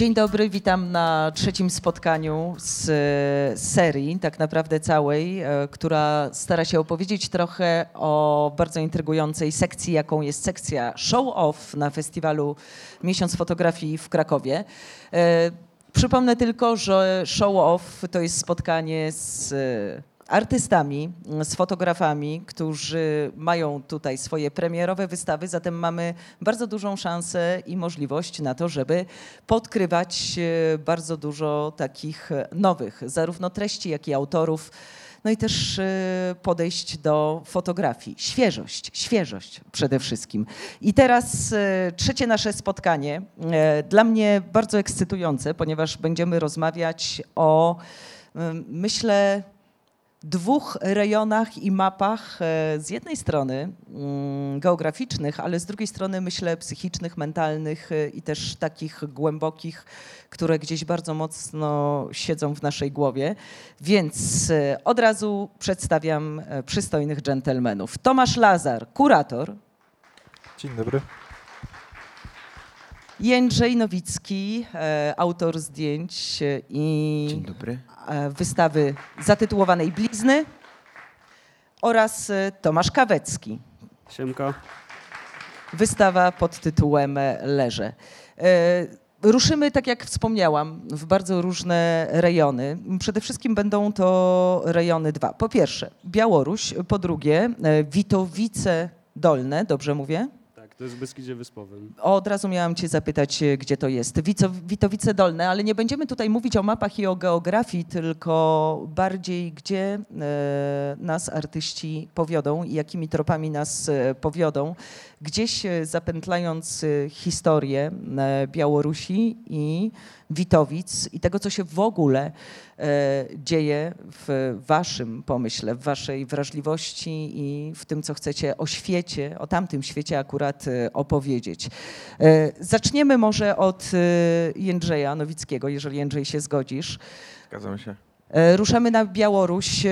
Dzień dobry, witam na trzecim spotkaniu z serii, tak naprawdę całej, e, która stara się opowiedzieć trochę o bardzo intrygującej sekcji, jaką jest sekcja Show Off na festiwalu Miesiąc Fotografii w Krakowie. E, przypomnę tylko, że Show Off to jest spotkanie z artystami, z fotografami, którzy mają tutaj swoje premierowe wystawy, zatem mamy bardzo dużą szansę i możliwość na to, żeby podkrywać e, bardzo dużo takich nowych, zarówno treści, jak i autorów. No i też e, podejść do fotografii. Świeżość, świeżość przede wszystkim. I teraz e, trzecie nasze spotkanie, dla mnie bardzo ekscytujące, ponieważ będziemy rozmawiać o, myślę, dwóch rejonach i mapach e, z jednej strony mm, geograficznych, ale z drugiej strony myślę psychicznych, mentalnych e, i też takich głębokich, które gdzieś bardzo mocno siedzą w naszej głowie. Więc e, od razu przedstawiam przystojnych dżentelmenów. Tomasz Lazar, kurator. Dzień dobry. Jędrzej Nowicki, autor zdjęć i Dzień dobry. E, wystawy zatytułowanej Blizny oraz e, Tomasz Kawecki. Siemka. Wystawa pod tytułem Leże. E, ruszymy, tak jak wspomniałam, w bardzo różne rejony. Przede wszystkim będą to rejony dwa. Po pierwsze Białoruś, po drugie Witowice Dolne, dobrze mówię? To jest w Beskidzie Wyspowym. Od razu miałam cię zapytać, e, gdzie to jest. Wico, Witowice Dolne, ale nie będziemy tutaj mówić o mapach i o geografii, tylko bardziej, gdzie e, nas artyści powiodą i jakimi tropami nas e, powiodą. Gdzieś zapętlając historię Białorusi i Witowic i tego, co się w ogóle dzieje w waszym pomyśle, w waszej wrażliwości i w tym, co chcecie o świecie, o tamtym świecie akurat opowiedzieć. Zaczniemy może od Jędrzeja Nowickiego, jeżeli Jędrzej się zgodzisz. Zgadzam się. Ruszamy na Białoruś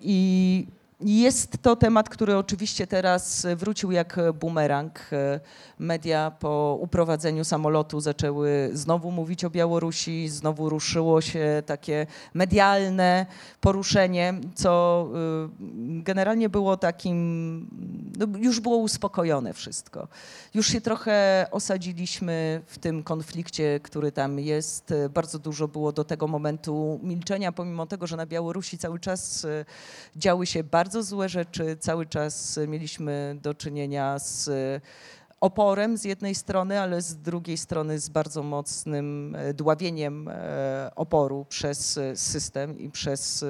i jest to temat, który oczywiście teraz wrócił jak bumerang. Media po uprowadzeniu samolotu zaczęły znowu mówić o Białorusi, znowu ruszyło się takie medialne poruszenie, co y, generalnie było takim, no już było uspokojone wszystko. Już się trochę osadziliśmy w tym konflikcie, który tam jest. Bardzo dużo było do tego momentu milczenia, pomimo tego, że na Białorusi cały czas y, działy się bardzo bardzo złe rzeczy. Cały czas mieliśmy do czynienia z oporem z jednej strony, ale z drugiej strony z bardzo mocnym e, dławieniem e, oporu przez system i przez e,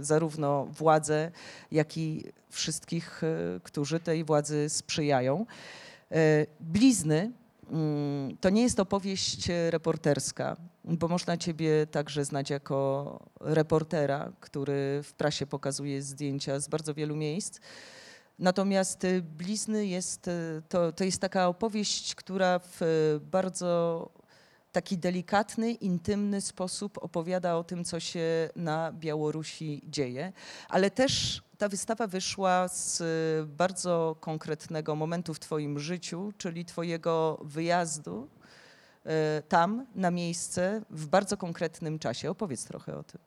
zarówno władzę, jak i wszystkich, którzy tej władzy sprzyjają. Blizny to nie jest opowieść reporterska bo można ciebie także znać jako reportera, który w prasie pokazuje zdjęcia z bardzo wielu miejsc. Natomiast y, Blizny jest, y, to, to jest taka opowieść, która w bardzo taki delikatny, intymny sposób opowiada o tym, co się na Białorusi dzieje, ale też ta wystawa wyszła z bardzo konkretnego momentu w Twoim życiu, czyli Twojego wyjazdu E, tam, na miejsce, w bardzo konkretnym czasie. Opowiedz trochę o tym.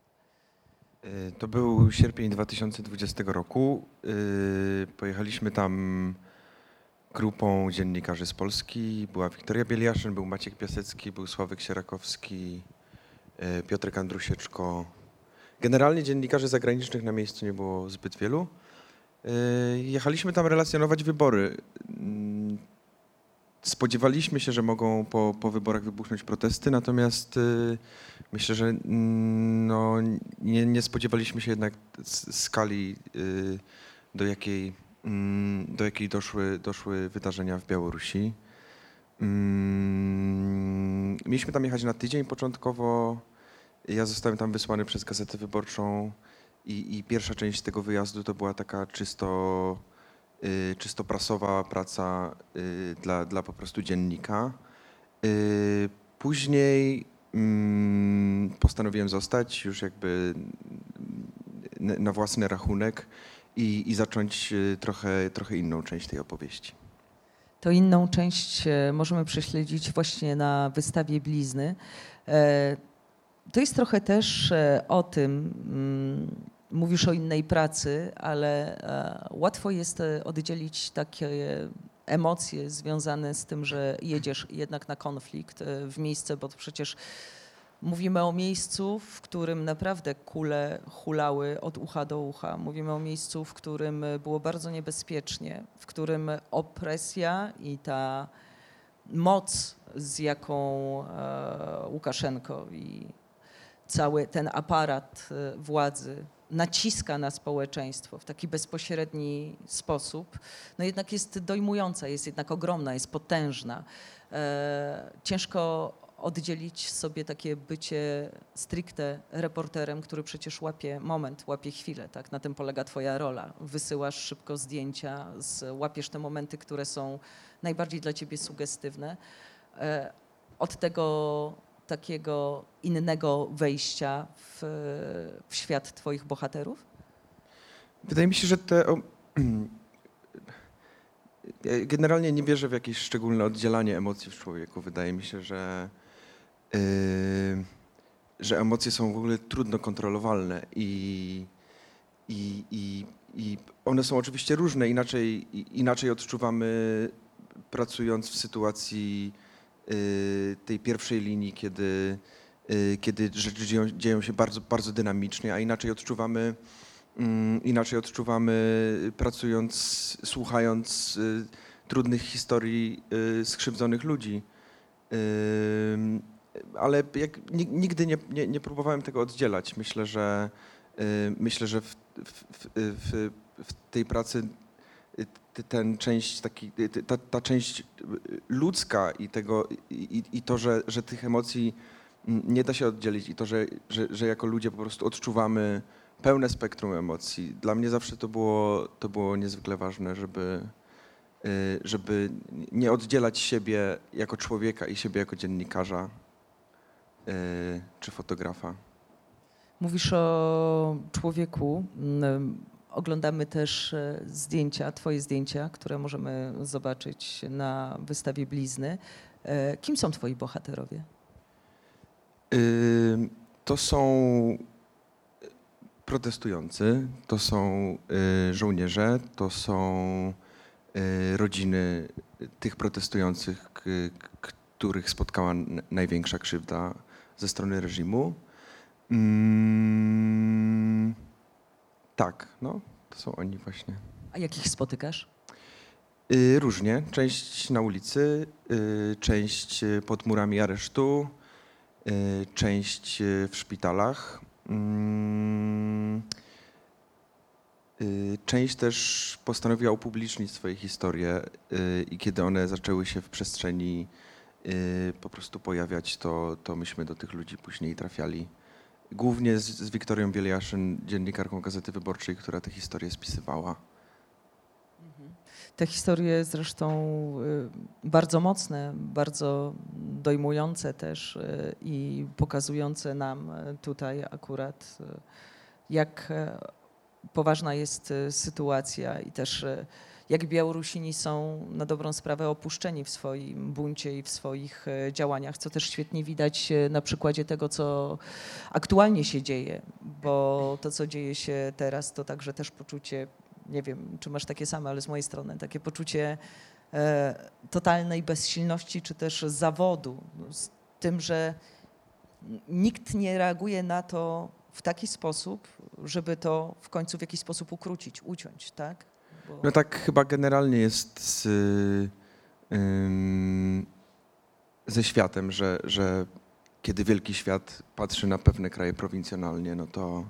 E, to był sierpień 2020 roku. Pojechaliśmy tam grupą dziennikarzy z Polski. Była Wiktoria Bieliaszyn, był Maciek Piasecki, był Sławek Sierakowski, Piotrek Andrusieczko. Generalnie dziennikarzy zagranicznych na miejscu nie było zbyt wielu. Jechaliśmy tam relacjonować wybory. Spodziewaliśmy się, że mogą po, po wyborach wybuchnąć protesty, natomiast y, myślę, że mm, no, nie, nie, spodziewaliśmy się jednak skali, y, do jakiej, mm, do jakiej doszły, doszły wydarzenia w Białorusi. Mm, mieliśmy tam jechać na tydzień początkowo. Ja zostałem tam wysłany przez Gazetę Wyborczą i, i pierwsza część tego wyjazdu to była taka czysto Y, czysto prasowa praca y, dla, dla po prostu dziennika. Y, później mm, postanowiłem zostać już jakby na własny rachunek i, i zacząć trochę, trochę inną część tej opowieści. to inną część e, możemy prześledzić właśnie na wystawie Blizny. E, to jest trochę też e, o tym, mm, mówisz o innej pracy, ale łatwo jest oddzielić takie emocje związane z tym, że jedziesz jednak na konflikt w miejsce, bo przecież Mówimy o miejscu, w którym naprawdę kule hulały od ucha do ucha. Mówimy o miejscu, w którym było bardzo niebezpiecznie, w którym opresja i ta moc, z jaką e, Łukaszenko i cały ten aparat e, władzy naciska na społeczeństwo w taki bezpośredni sposób, no jednak jest dojmująca, jest jednak ogromna, jest potężna. E, ciężko oddzielić sobie takie bycie stricte reporterem, który przecież łapie moment, łapie chwilę, tak? Na tym polega twoja rola. Wysyłasz szybko zdjęcia, łapiesz te momenty, które są najbardziej dla ciebie sugestywne. E, od tego takiego innego wejścia w, w świat twoich bohaterów? Wydaje mi się, że te generalnie nie wierzę w jakieś szczególne oddzielanie emocji w człowieku. Wydaje mi się, że Yy, że emocje są w ogóle trudno kontrolowalne i, i, i, i one są oczywiście różne. Inaczej, inaczej odczuwamy pracując w sytuacji tej pierwszej linii, kiedy, yy, kiedy rzeczy dzieją, dzieją się bardzo, bardzo dynamicznie, a inaczej odczuwamy, mm, inaczej odczuwamy pracując, słuchając trudnych historii skrzywdzonych ludzi ale jak, nigdy nie, nie, nie, próbowałem tego oddzielać. Myślę, że y, myślę, że w, w, w, w tej pracy y, ten część taki, y, ta, ta, część ludzka i tego i, i to, że, że tych emocji nie da się oddzielić i to, że, że, że jako ludzie po prostu odczuwamy pełne spektrum emocji. Dla mnie zawsze to było, to było niezwykle ważne, żeby, żeby nie oddzielać siebie jako człowieka i siebie jako dziennikarza E, czy fotografa. Mówisz o człowieku. Oglądamy też e, zdjęcia, Twoje zdjęcia, które możemy zobaczyć na wystawie Blizny. E, kim są Twoi bohaterowie? To są protestujący, to są żołnierze, to są rodziny tych protestujących, których spotkała największa krzywda ze strony reżimu. Tak, no, to są oni właśnie. A jakich spotykasz? Y, różnie. Część na ulicy, y, część pod murami aresztu, y, część w szpitalach. Mm, y, część też postanowiła upublicznić swoje historie y, i kiedy one zaczęły się w przestrzeni Y, po prostu pojawiać, to, to myśmy do tych ludzi później trafiali. Głównie z, z Wiktorią Bieliaszyn, dziennikarką Gazety Wyborczej, która te historie spisywała. Mhm. Te historie zresztą y, bardzo mocne, bardzo dojmujące też y, i pokazujące nam tutaj akurat, jak poważna jest sytuacja i też jak Białorusini są na dobrą sprawę opuszczeni w swoim buncie i w swoich e, działaniach, co też świetnie widać e, na przykładzie tego, co aktualnie się dzieje, bo to, co dzieje się teraz, to także też poczucie, nie wiem, czy masz takie same, ale z mojej strony, takie poczucie e, totalnej bezsilności, czy też zawodu, z tym, że nikt nie reaguje na to w taki sposób, żeby to w końcu w jakiś sposób ukrócić, uciąć, tak? Bo... No tak chyba generalnie jest z, ze światem, że, że kiedy wielki świat patrzy na pewne kraje prowincjonalnie, no to,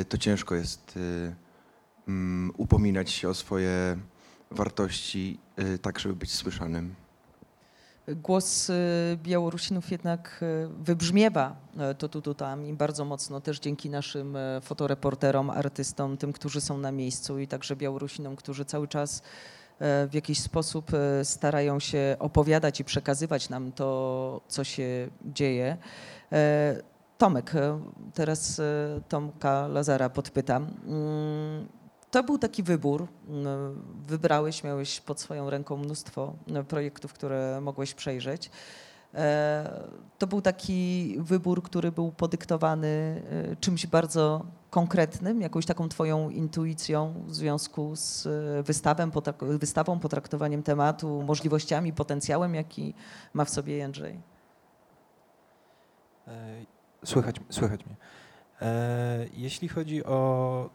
y, to ciężko jest y, upominać się o swoje wartości y, tak, żeby być słyszanym. Głos y, Białorusinów jednak y, wybrzmiewa y, to tu, tu, tam i bardzo mocno też dzięki naszym fotoreporterom, artystom, tym, którzy są na miejscu i także Białorusinom, którzy cały czas w jakiś sposób starają się opowiadać i przekazywać nam to, co się dzieje. Tomek, teraz Tomka Lazara podpytam. To był taki wybór. Mm, Wybrałeś, miałeś pod swoją ręką mnóstwo mm, projektów, które mogłeś przejrzeć. E, To był taki wybór, który był podyktowany e, czymś bardzo konkretnym, jakąś taką twoją intuicją w związku z e, wystawą, potraktowaniem tematu, możliwościami, potencjałem, jaki ma w sobie Jędrzej. Słychać, słychać mnie. Jeśli chodzi o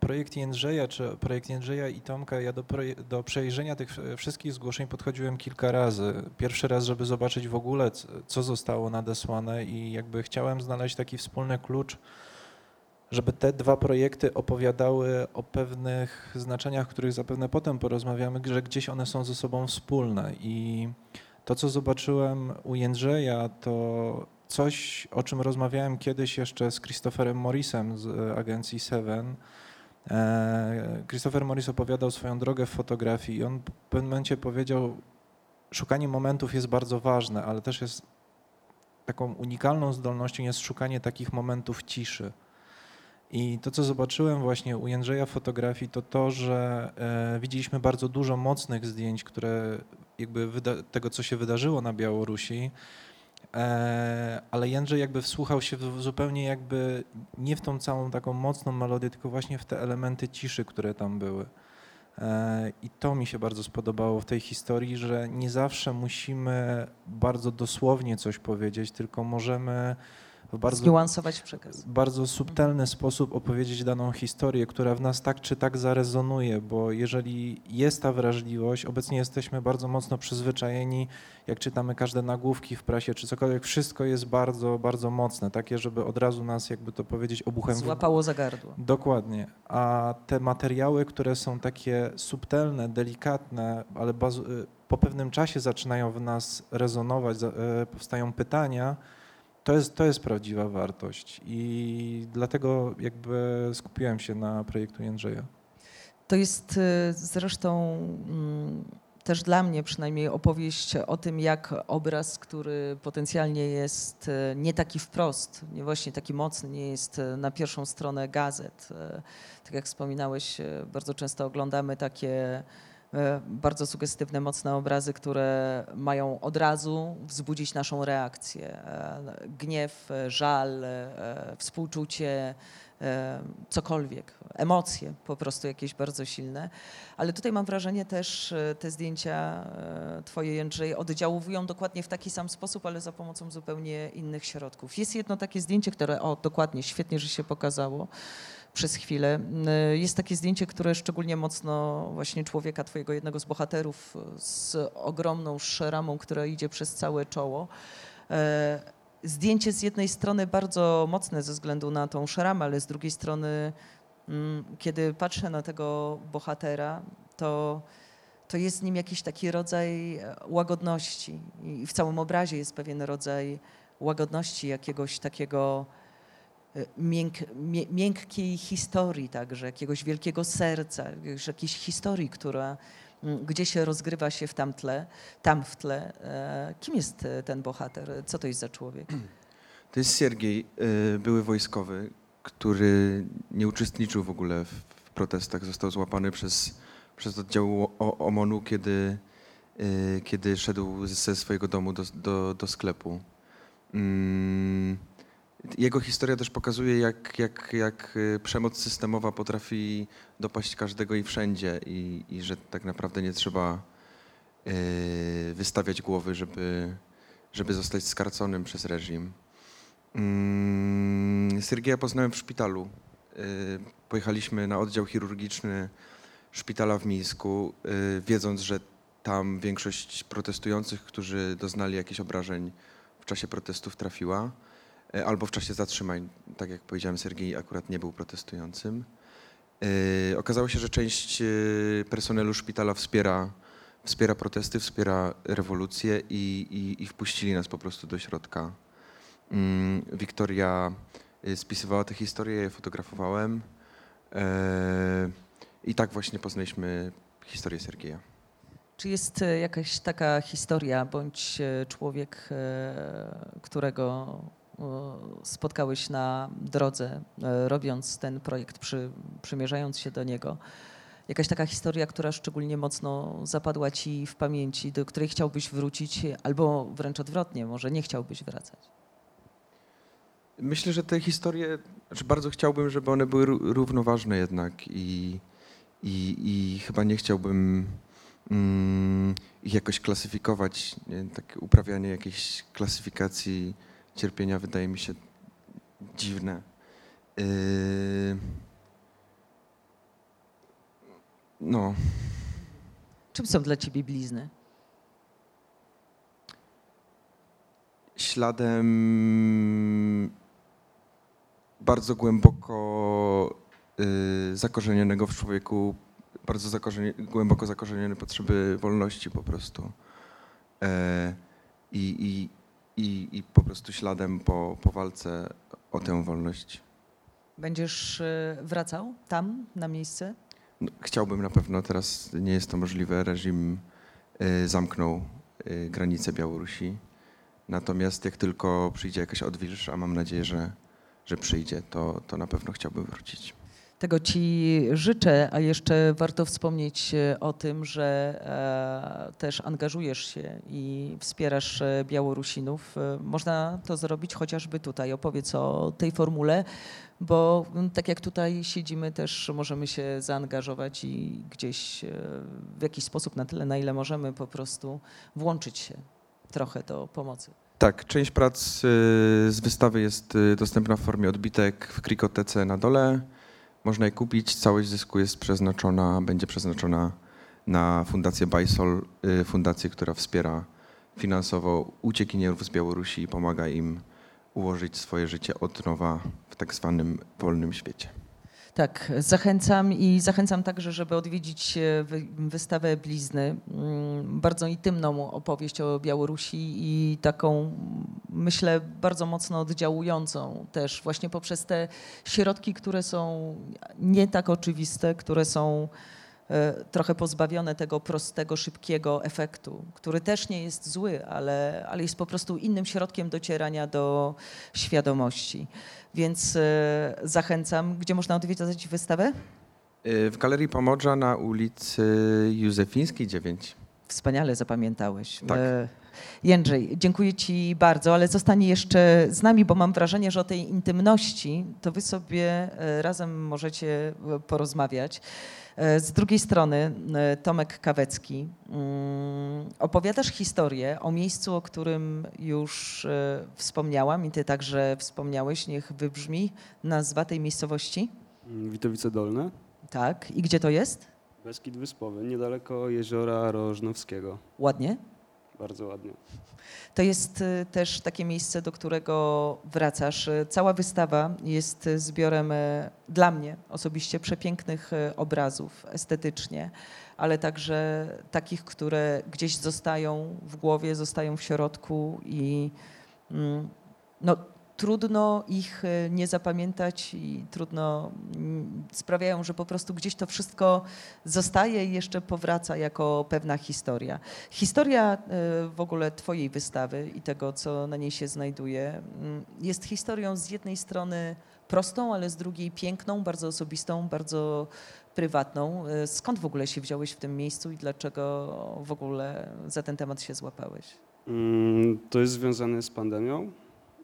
projekt Jędrzeja, czy projekt Jędrzeja i Tomka, ja do, do przejrzenia tych wszystkich zgłoszeń podchodziłem kilka razy. Pierwszy raz, żeby zobaczyć w ogóle, co zostało nadesłane i jakby chciałem znaleźć taki wspólny klucz, żeby te dwa projekty opowiadały o pewnych znaczeniach, których zapewne potem porozmawiamy, że gdzieś one są ze sobą wspólne i to, co zobaczyłem u Jędrzeja, to coś, o czym rozmawiałem kiedyś jeszcze z Christopherem Morrisem z e, agencji Seven. E, Christopher Morris opowiadał swoją drogę w fotografii i on w pewnym momencie powiedział, szukanie momentów jest bardzo ważne, ale też jest taką unikalną zdolnością jest szukanie takich momentów ciszy. I to, co zobaczyłem właśnie u Jędrzeja fotografii, to to, że e, widzieliśmy bardzo dużo mocnych zdjęć, które jakby tego, co się wydarzyło na Białorusi, ale Jędrzej jakby wsłuchał się w, zupełnie jakby nie w tą całą taką mocną melodię, tylko właśnie w te elementy ciszy, które tam były. E, I to mi się bardzo spodobało w tej historii, że nie zawsze musimy bardzo dosłownie coś powiedzieć, tylko możemy w bardzo Zniuansować przekaz. bardzo subtelny sposób opowiedzieć daną historię, która w nas tak czy tak zarezonuje, bo jeżeli jest ta wrażliwość, obecnie jesteśmy bardzo mocno przyzwyczajeni, jak czytamy każde nagłówki w prasie czy cokolwiek, wszystko jest bardzo, bardzo mocne, takie, żeby od razu nas, jakby to powiedzieć, obuchem Złapało za gardło. Dokładnie. A te materiały, które są takie subtelne, delikatne, ale bazu- po pewnym czasie zaczynają w nas rezonować, e, powstają pytania, to jest, to jest prawdziwa wartość. I dlatego jakby skupiłem się na projektu Jędrzeja. To jest y, zresztą mm, też dla mnie przynajmniej opowieść o tym, jak obraz, który potencjalnie jest y, nie taki wprost, nie właśnie taki mocny, nie jest y, na pierwszą stronę gazet. Tak jak wspominałeś, bardzo często oglądamy takie bardzo sugestywne, mocne obrazy, które mają od razu wzbudzić naszą reakcję. E, Gniew, e, żal, e, współczucie, e, cokolwiek, emocje po prostu jakieś bardzo silne. Ale tutaj mam wrażenie też e, te zdjęcia e, twoje Jędrzej oddziałują dokładnie w taki sam sposób, ale za pomocą zupełnie innych środków. Jest jedno takie zdjęcie, które, o dokładnie, świetnie, że się pokazało przez chwilę. Y, Jest takie zdjęcie, które szczególnie mocno właśnie człowieka, twojego jednego z bohaterów y, z ogromną szeramą, która idzie przez całe czoło. E, Zdjęcie z jednej strony bardzo mocne ze względu na tą szaramę, ale z drugiej strony, mm, kiedy patrzę na tego bohatera, to, to jest w nim jakiś taki rodzaj e, łagodności. I w całym obrazie jest pewien rodzaj łagodności, jakiegoś takiego mię- miękkiej historii także, jakiegoś wielkiego serca, jakiejś historii, która mm, gdzie się rozgrywa się w tam tle, tam w tle. E, Kim jest e, ten bohater? Co to jest za człowiek? To jest Siergiej, były wojskowy, który nie uczestniczył w ogóle w, protestach. Został złapany przez, przez oddział OMON-u, kiedy, kiedy szedł ze swojego domu do, do, do sklepu. Mm, Jego historia też pokazuje, jak, jak, jak y, przemoc systemowa potrafi dopaść każdego i wszędzie i, i że tak naprawdę nie trzeba y, wystawiać głowy, żeby, żeby zostać skarconym przez reżim. Mm, Sergeja poznałem w szpitalu. Y, Pojechaliśmy na oddział chirurgiczny szpitala w Mińsku, y, wiedząc, że tam większość protestujących, którzy doznali jakichś obrażeń w czasie protestów trafiła, albo w czasie zatrzymań. Tak jak powiedziałem, Sergiej akurat nie był protestującym. Y, Okazało się, że część y, personelu szpitala wspiera, wspiera protesty, wspiera rewolucję i, i, i wpuścili nas po prostu do środka. Mm, Wiktoria spisywała te historie, je fotografowałem. E, I tak właśnie poznaliśmy historię Sergieja. Czy jest e, jakaś taka historia bądź e, człowiek, e, którego spotkałeś na drodze, e, robiąc ten projekt, przy, przymierzając się do niego? Jakaś taka historia, która szczególnie mocno zapadła ci w pamięci, do której chciałbyś wrócić, albo wręcz odwrotnie, może nie chciałbyś wracać? Myślę, że te historie, znaczy bardzo chciałbym, żeby one były równoważne jednak i, i, i chyba nie chciałbym mm, ich jakoś klasyfikować. Nie? Tak uprawianie jakiejś klasyfikacji cierpienia wydaje mi się dziwne. Yy, no. Czym są dla ciebie blizny? Śladem bardzo głęboko y, zakorzenionego w człowieku, bardzo zakorzenie, głęboko zakorzenione potrzeby wolności po prostu. E, i, i, i, I po prostu śladem po, po walce o tę wolność. Będziesz y, wracał tam, na miejsce? No, chciałbym na pewno, teraz nie jest to możliwe. Reżim y, zamknął y, granice Białorusi. Natomiast jak tylko przyjdzie jakaś odwilż, a mam nadzieję, że, że przyjdzie, to, to na pewno chciałbym wrócić. Tego Ci życzę, a jeszcze warto wspomnieć e, o tym, że e, też angażujesz się i wspierasz e, Białorusinów. Można to zrobić chociażby tutaj. Opowiedz o tej formule, bo tak jak tutaj siedzimy, też możemy się zaangażować i gdzieś w jakiś sposób, na tyle, na ile możemy, po prostu włączyć się trochę do pomocy. Tak, część prac z wystawy jest dostępna w formie odbitek w Krikotece na dole. Można je kupić. Całość zysku jest przeznaczona, będzie przeznaczona na Fundację Bajsol, y, fundację, która wspiera finansowo uciekinierów z Białorusi i pomaga im ułożyć swoje życie od nowa w tak zwanym wolnym świecie. Tak, zachęcam i zachęcam także, żeby odwiedzić e, wystawę Blizny. Mm, bardzo intymną opowieść o Białorusi i taką, myślę, bardzo mocno oddziałującą też właśnie poprzez te środki, które są nie tak oczywiste, które są e, trochę pozbawione tego prostego, szybkiego efektu, który też nie jest zły, ale, ale jest po prostu innym środkiem docierania do świadomości więc e, zachęcam. Gdzie można odwiedzać wystawę? E, w Galerii Pomodża na ulicy Józefińskiej 9. Wspaniale zapamiętałeś. Tak. E, Jędrzej, dziękuję Ci bardzo, ale zostanie jeszcze z nami, bo mam wrażenie, że o tej intymności to Wy sobie razem możecie porozmawiać. E, z drugiej strony e, Tomek Kawecki, mm, opowiadasz historię o miejscu, o którym już e, wspomniałam i ty także wspomniałeś, niech wybrzmi nazwa tej miejscowości. Witowice Dolne. Tak, i gdzie to jest? Beskid Wyspowy, niedaleko jeziora Rożnowskiego. Ładnie? Bardzo ładnie. To jest y, też takie miejsce, do którego wracasz. Y, cała wystawa jest zbiorem y, dla mnie osobiście przepięknych obrazów estetycznie, ale także takich, które gdzieś zostają w głowie, zostają w środku i mm, no, trudno ich e, nie zapamiętać i trudno mm, sprawiają, że po prostu gdzieś to wszystko zostaje i jeszcze powraca jako pewna historia. Historia e, w ogóle Twojej wystawy i tego, co na niej się znajduje, mm, jest historią z jednej strony prostą, ale z drugiej piękną, bardzo osobistą, bardzo prywatną. E, skąd w ogóle się wziąłeś w tym miejscu i dlaczego w ogóle za ten temat się złapałeś? Mm, to jest związane z pandemią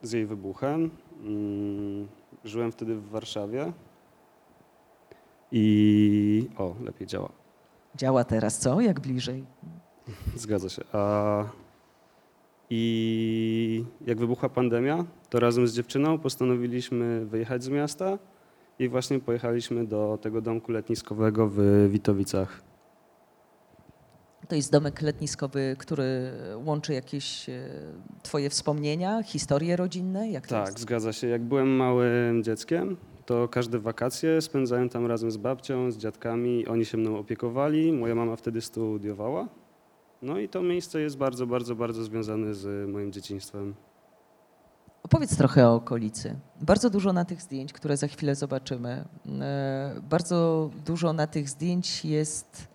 z jej wybuchem. Mm, żyłem wtedy w Warszawie i o, lepiej działa. Działa teraz, co? Jak bliżej? Zgadza się. A, I jak wybuchła pandemia, to razem z dziewczyną postanowiliśmy wyjechać z miasta i właśnie pojechaliśmy do tego domku letniskowego w Witowicach. To jest domek letniskowy, który łączy jakieś e, twoje wspomnienia, historie rodzinne? Jak tak, zgadza się. Jak byłem małym dzieckiem, to każde wakacje spędzałem tam razem z babcią, z dziadkami. Oni się mną opiekowali. Moja mama wtedy studiowała. No i to miejsce jest bardzo, bardzo, bardzo związane z moim dzieciństwem. Opowiedz trochę o okolicy. Bardzo dużo na tych zdjęć, które za chwilę zobaczymy, e, bardzo dużo na tych zdjęć jest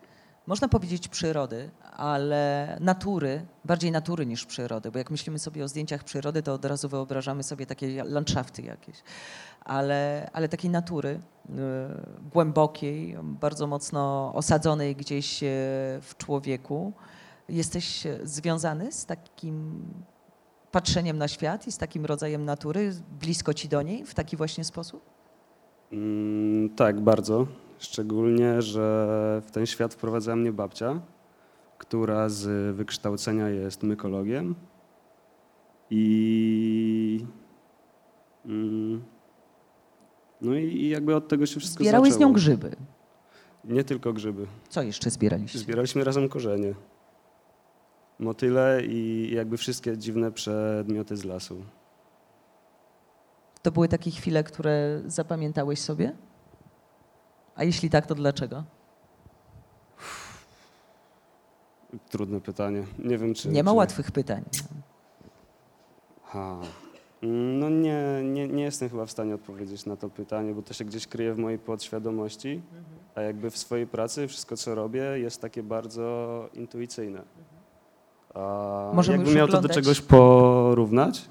można powiedzieć przyrody, ale natury, bardziej natury niż przyrody, bo jak myślimy sobie o zdjęciach przyrody, to od razu wyobrażamy sobie takie landschafty jakieś, ale, ale takiej natury y, głębokiej, bardzo mocno osadzonej gdzieś y, w człowieku. Jesteś związany z takim patrzeniem na świat i z takim rodzajem natury, blisko ci do niej w taki właśnie sposób? Mm, tak, bardzo. Szczególnie, że w ten świat wprowadzała mnie babcia, która z wykształcenia jest mykologiem. I. Mm, no i jakby od tego się wszystko Zbierały zaczęło. z nią grzyby. Nie tylko grzyby. Co jeszcze zbieraliście? Zbieraliśmy razem korzenie. Motyle i jakby wszystkie dziwne przedmioty z lasu. To były takie chwile, które zapamiętałeś sobie? A jeśli tak, to dlaczego? Trudne pytanie. Nie wiem, czy. Nie ma czy... łatwych pytań. Ha. No nie, nie, nie jestem chyba w stanie odpowiedzieć na to pytanie, bo to się gdzieś kryje w mojej podświadomości, a jakby w swojej pracy wszystko, co robię, jest takie bardzo intuicyjne. A Możemy jakbym miał to do czegoś porównać,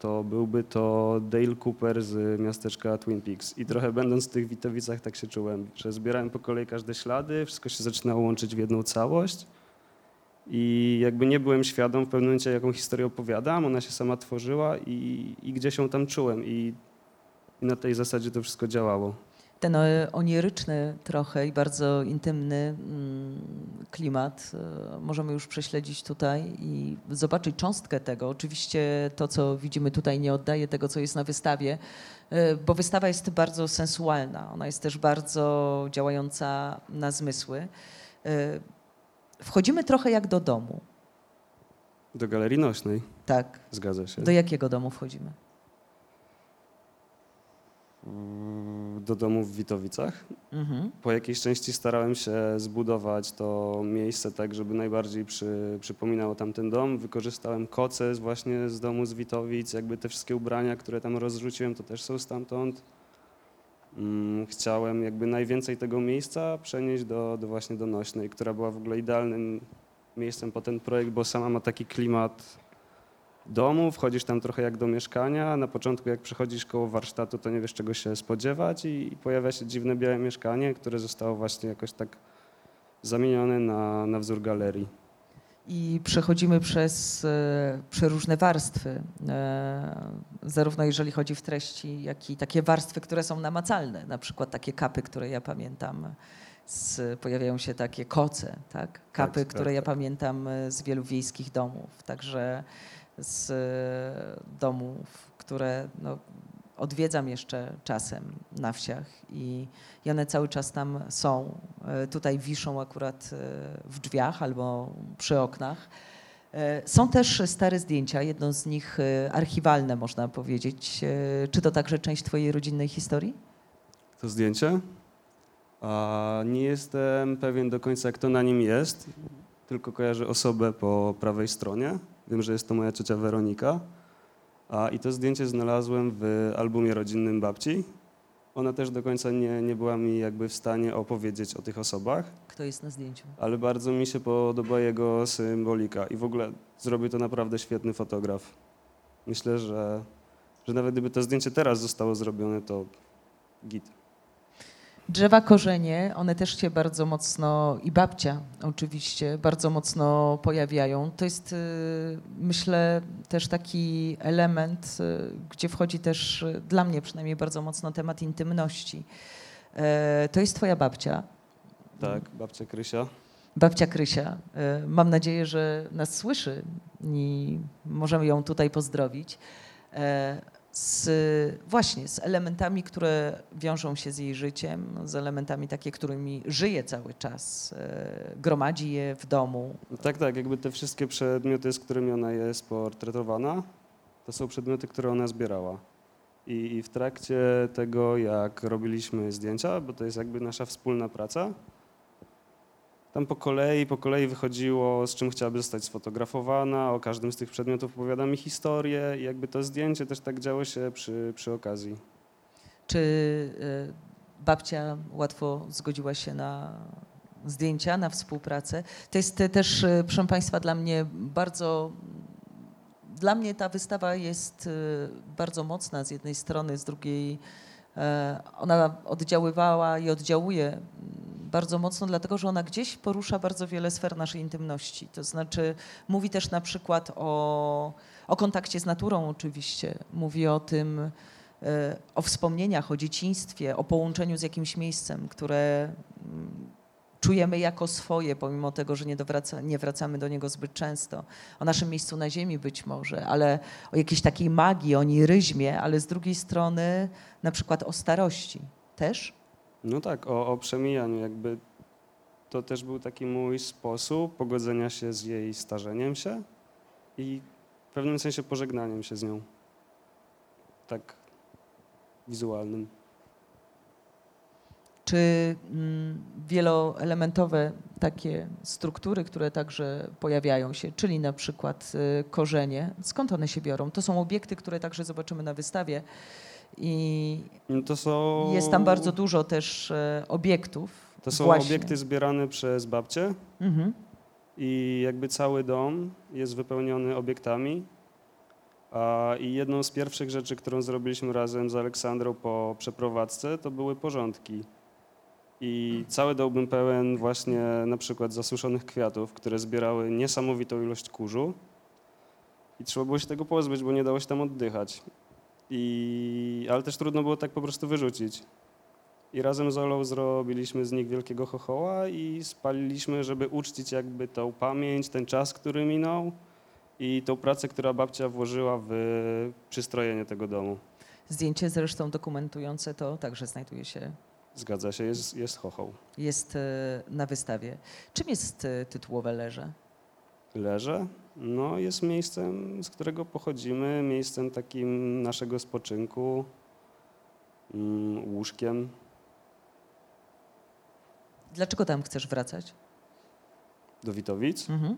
to byłby to Dale Cooper z miasteczka Twin Peaks. I trochę będąc w tych Witowicach tak się czułem, że zbierałem po kolei każde ślady, wszystko się zaczynało łączyć w jedną całość. I jakby nie byłem świadom w pewnym momencie, jaką historię opowiadam, ona się sama tworzyła i, i gdzieś ją tam czułem i, i na tej zasadzie to wszystko działało. Ten e, oniryczny trochę i bardzo intymny mm, klimat e, możemy już prześledzić tutaj i zobaczyć cząstkę tego. Oczywiście to, co widzimy tutaj, nie oddaje tego, co jest na wystawie, e, bo wystawa jest bardzo sensualna. Ona jest też bardzo działająca na zmysły. Wchodzimy trochę jak do domu. Do galerii nośnej, Tak. zgadza się. Do jakiego domu wchodzimy? Do domu w Witowicach. Mhm. Po jakiejś części starałem się zbudować to miejsce tak, żeby najbardziej przy, przypominało tamten dom. Wykorzystałem koce właśnie z domu z Witowic, jakby te wszystkie ubrania, które tam rozrzuciłem, to też są stamtąd. Mm, Chciałem jakby najwięcej tego miejsca przenieść do, do właśnie do Nośnej, która była w ogóle idealnym miejscem po ten projekt, bo sama ma taki klimat domu, wchodzisz tam trochę jak do mieszkania. Na początku, jak przechodzisz koło warsztatu, to nie wiesz, czego się spodziewać, i pojawia się dziwne białe mieszkanie, które zostało właśnie jakoś tak zamienione na, na wzór galerii. I przechodzimy przez e, przeróżne warstwy, e, zarówno jeżeli chodzi w treści, jak i takie warstwy, które są namacalne, na przykład takie kapy, które ja pamiętam. Z, pojawiają się takie koce, tak? Kapy, tak, które ja tak. pamiętam e, z wielu wiejskich domów, także z e, domów, które no, odwiedzam jeszcze czasem na wsiach i, i one cały czas tam są. E, Tutaj wiszą akurat e, w drzwiach albo przy oknach. Są też stare zdjęcia, jedno z nich archiwalne można powiedzieć. Czy to także część twojej rodzinnej historii? To zdjęcie? A nie jestem pewien do końca, kto na nim jest, tylko kojarzę osobę po prawej stronie. Wiem, że jest to moja ciocia Weronika. A, I to zdjęcie znalazłem w albumie rodzinnym babci. Ona też do końca nie, nie była mi jakby w stanie opowiedzieć o tych osobach, Kto jest na zdjęciu? ale bardzo mi się podoba jego symbolika i w ogóle zrobił to naprawdę świetny fotograf. Myślę, że, że nawet gdyby to zdjęcie teraz zostało zrobione, to git. Drzewa korzenie, one też się bardzo mocno, i babcia oczywiście, bardzo mocno pojawiają. To jest, y, myślę, też taki element, y, gdzie wchodzi też, y, dla mnie przynajmniej, bardzo mocno temat intymności. E, To jest twoja babcia, Tak, babcia Krysia. babcia Krysia. E, Mam nadzieję, że nas słyszy i możemy ją tutaj pozdrowić. Z, właśnie z elementami, które wiążą się z jej życiem, z elementami takie, którymi żyje cały czas, e, gromadzi je w domu. Tak, tak, jakby te wszystkie przedmioty, z którymi ona jest portretowana, to są przedmioty, które ona zbierała. I, I w trakcie tego, jak robiliśmy zdjęcia, bo to jest jakby nasza wspólna praca, tam po kolei, po kolei wychodziło, z czym chciałaby zostać sfotografowana, o każdym z tych przedmiotów opowiada mi historię i jakby to zdjęcie też tak działo się przy, przy okazji. Czy e, babcia łatwo zgodziła się na zdjęcia, na współpracę. To jest też, proszę Państwa, dla mnie bardzo dla mnie ta wystawa jest bardzo mocna z jednej strony, z drugiej ona oddziaływała i oddziałuje bardzo mocno, dlatego że ona gdzieś porusza bardzo wiele sfer naszej intymności. To znaczy mówi też na przykład o, o kontakcie z naturą oczywiście, mówi o tym, e, o wspomnieniach, o dzieciństwie, o połączeniu z jakimś miejscem, które mm, czujemy jako swoje, pomimo tego, że nie, dowraca, nie wracamy do niego zbyt często. O naszym miejscu na ziemi być może, ale o jakiejś takiej magii, o niryzmie, ale z drugiej strony na przykład o starości też. No tak, o, o przemijaniu jakby to też był taki mój sposób pogodzenia się z jej starzeniem się i w pewnym sensie pożegnaniem się z nią. Tak wizualnym. Czy mm, wieloelementowe takie struktury, które także pojawiają się, czyli na przykład y, korzenie, skąd one się biorą? To są obiekty, które także zobaczymy na wystawie. I no są... jest tam bardzo dużo też e, obiektów. To są właśnie. obiekty zbierane przez babcię mhm. i jakby cały dom jest wypełniony obiektami. A, I jedną z pierwszych rzeczy, którą zrobiliśmy razem z Aleksandrą po przeprowadzce, to były porządki. I cały dom był pełen właśnie na przykład zasuszonych kwiatów, które zbierały niesamowitą ilość kurzu. I trzeba było się tego pozbyć, bo nie dało się tam oddychać. I, ale też trudno było tak po prostu wyrzucić. I razem z Olą zrobiliśmy z nich wielkiego chochoła i spaliliśmy, żeby uczcić jakby tą pamięć, ten czas, który minął i tą pracę, która babcia włożyła w przystrojenie tego domu. Zdjęcie zresztą dokumentujące to także znajduje się. Zgadza się, jest, jest chochoł. Jest e, na wystawie. Czym jest e, tytułowe leże? Leże? No, jest miejscem, z którego pochodzimy, miejscem takim naszego spoczynku, mm, łóżkiem. Dlaczego tam chcesz wracać? Do Witowic? Mhm.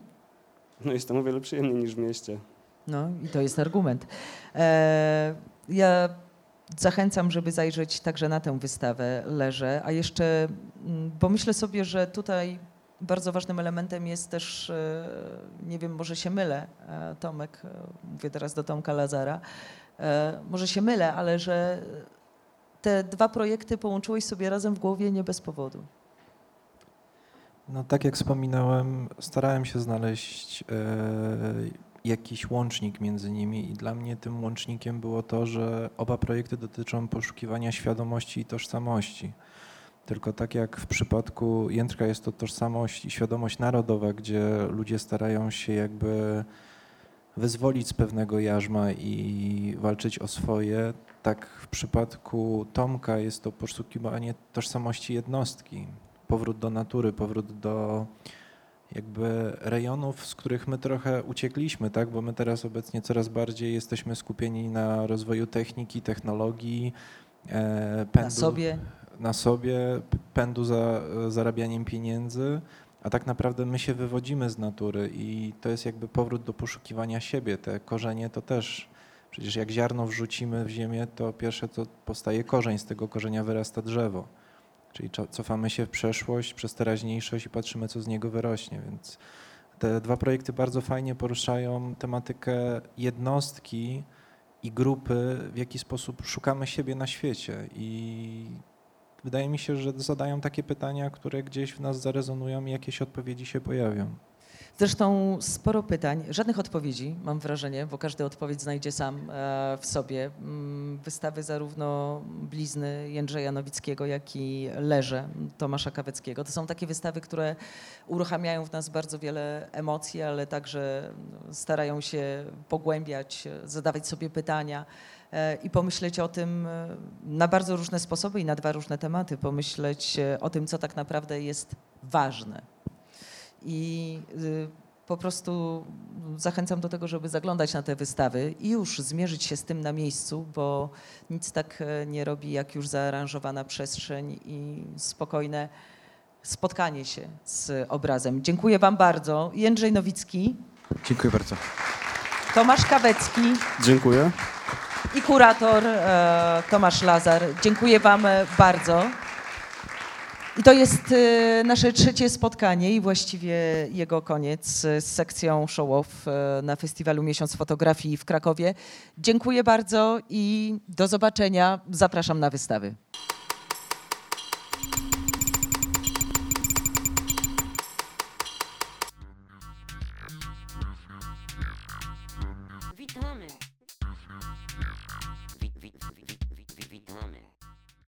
No jest tam o wiele przyjemniej niż w mieście. No i to jest argument. E, ja zachęcam, żeby zajrzeć także na tę wystawę Leże, a jeszcze, mm, bo myślę sobie, że tutaj bardzo ważnym elementem jest też, e, nie wiem, może się mylę, e, Tomek, e, mówię teraz do Tomka Lazara, może się mylę, ale że te dwa projekty połączyłeś sobie razem w głowie nie bez powodu. No tak jak wspominałem, starałem się znaleźć jakiś łącznik między nimi i dla mnie tym łącznikiem było to, że oba projekty dotyczą poszukiwania świadomości i tożsamości. Tylko tak jak w przypadku Jędrka jest to tożsamość i świadomość narodowa, gdzie ludzie starają się jakby wyzwolić z pewnego jarzma i walczyć o swoje, tak w przypadku Tomka jest to poszukiwanie tożsamości jednostki, powrót do natury, powrót do jakby rejonów, z których my trochę uciekliśmy, tak? bo my teraz obecnie coraz bardziej jesteśmy skupieni na rozwoju techniki, technologii, e, pędu, na sobie na sobie, pędu za zarabianiem pieniędzy, a tak naprawdę my się wywodzimy z natury i to jest jakby powrót do poszukiwania siebie. Te korzenie to też, przecież jak ziarno wrzucimy w ziemię, to pierwsze to powstaje korzeń, z tego korzenia wyrasta drzewo. Czyli cofamy się w przeszłość przez teraźniejszość i patrzymy, co z niego wyrośnie, więc te dwa projekty bardzo fajnie poruszają tematykę jednostki i grupy, w jaki sposób szukamy siebie na świecie i wydaje mi się, że zadają takie pytania, które gdzieś w nas zarezonują i jakieś odpowiedzi się pojawią. Zresztą sporo pytań, żadnych odpowiedzi, mam wrażenie, bo każdy odpowiedź znajdzie sam e, w sobie. Mm, wystawy zarówno Blizny Jędrzeja Nowickiego, jak i Leże Tomasza Kaweckiego. To są takie wystawy, które uruchamiają w nas bardzo wiele emocji, ale także starają się pogłębiać, zadawać sobie pytania i pomyśleć o tym e, na bardzo różne sposoby i na dwa różne tematy, pomyśleć e, o tym, co tak naprawdę jest ważne. I y, po prostu zachęcam do tego, żeby zaglądać na te wystawy i już zmierzyć się z tym na miejscu, bo nic tak e, nie robi, jak już zaaranżowana przestrzeń i spokojne spotkanie się z obrazem. Dziękuję Wam bardzo. Jędrzej Nowicki. Dziękuję bardzo. Tomasz Kawecki. Dziękuję i kurator e, Tomasz Lazar. Dziękuję Wam bardzo. I to jest e, nasze trzecie spotkanie i właściwie jego koniec e, z sekcją show-off e, na festiwalu Miesiąc Fotografii w Krakowie. Dziękuję bardzo i do zobaczenia. Zapraszam na wystawy.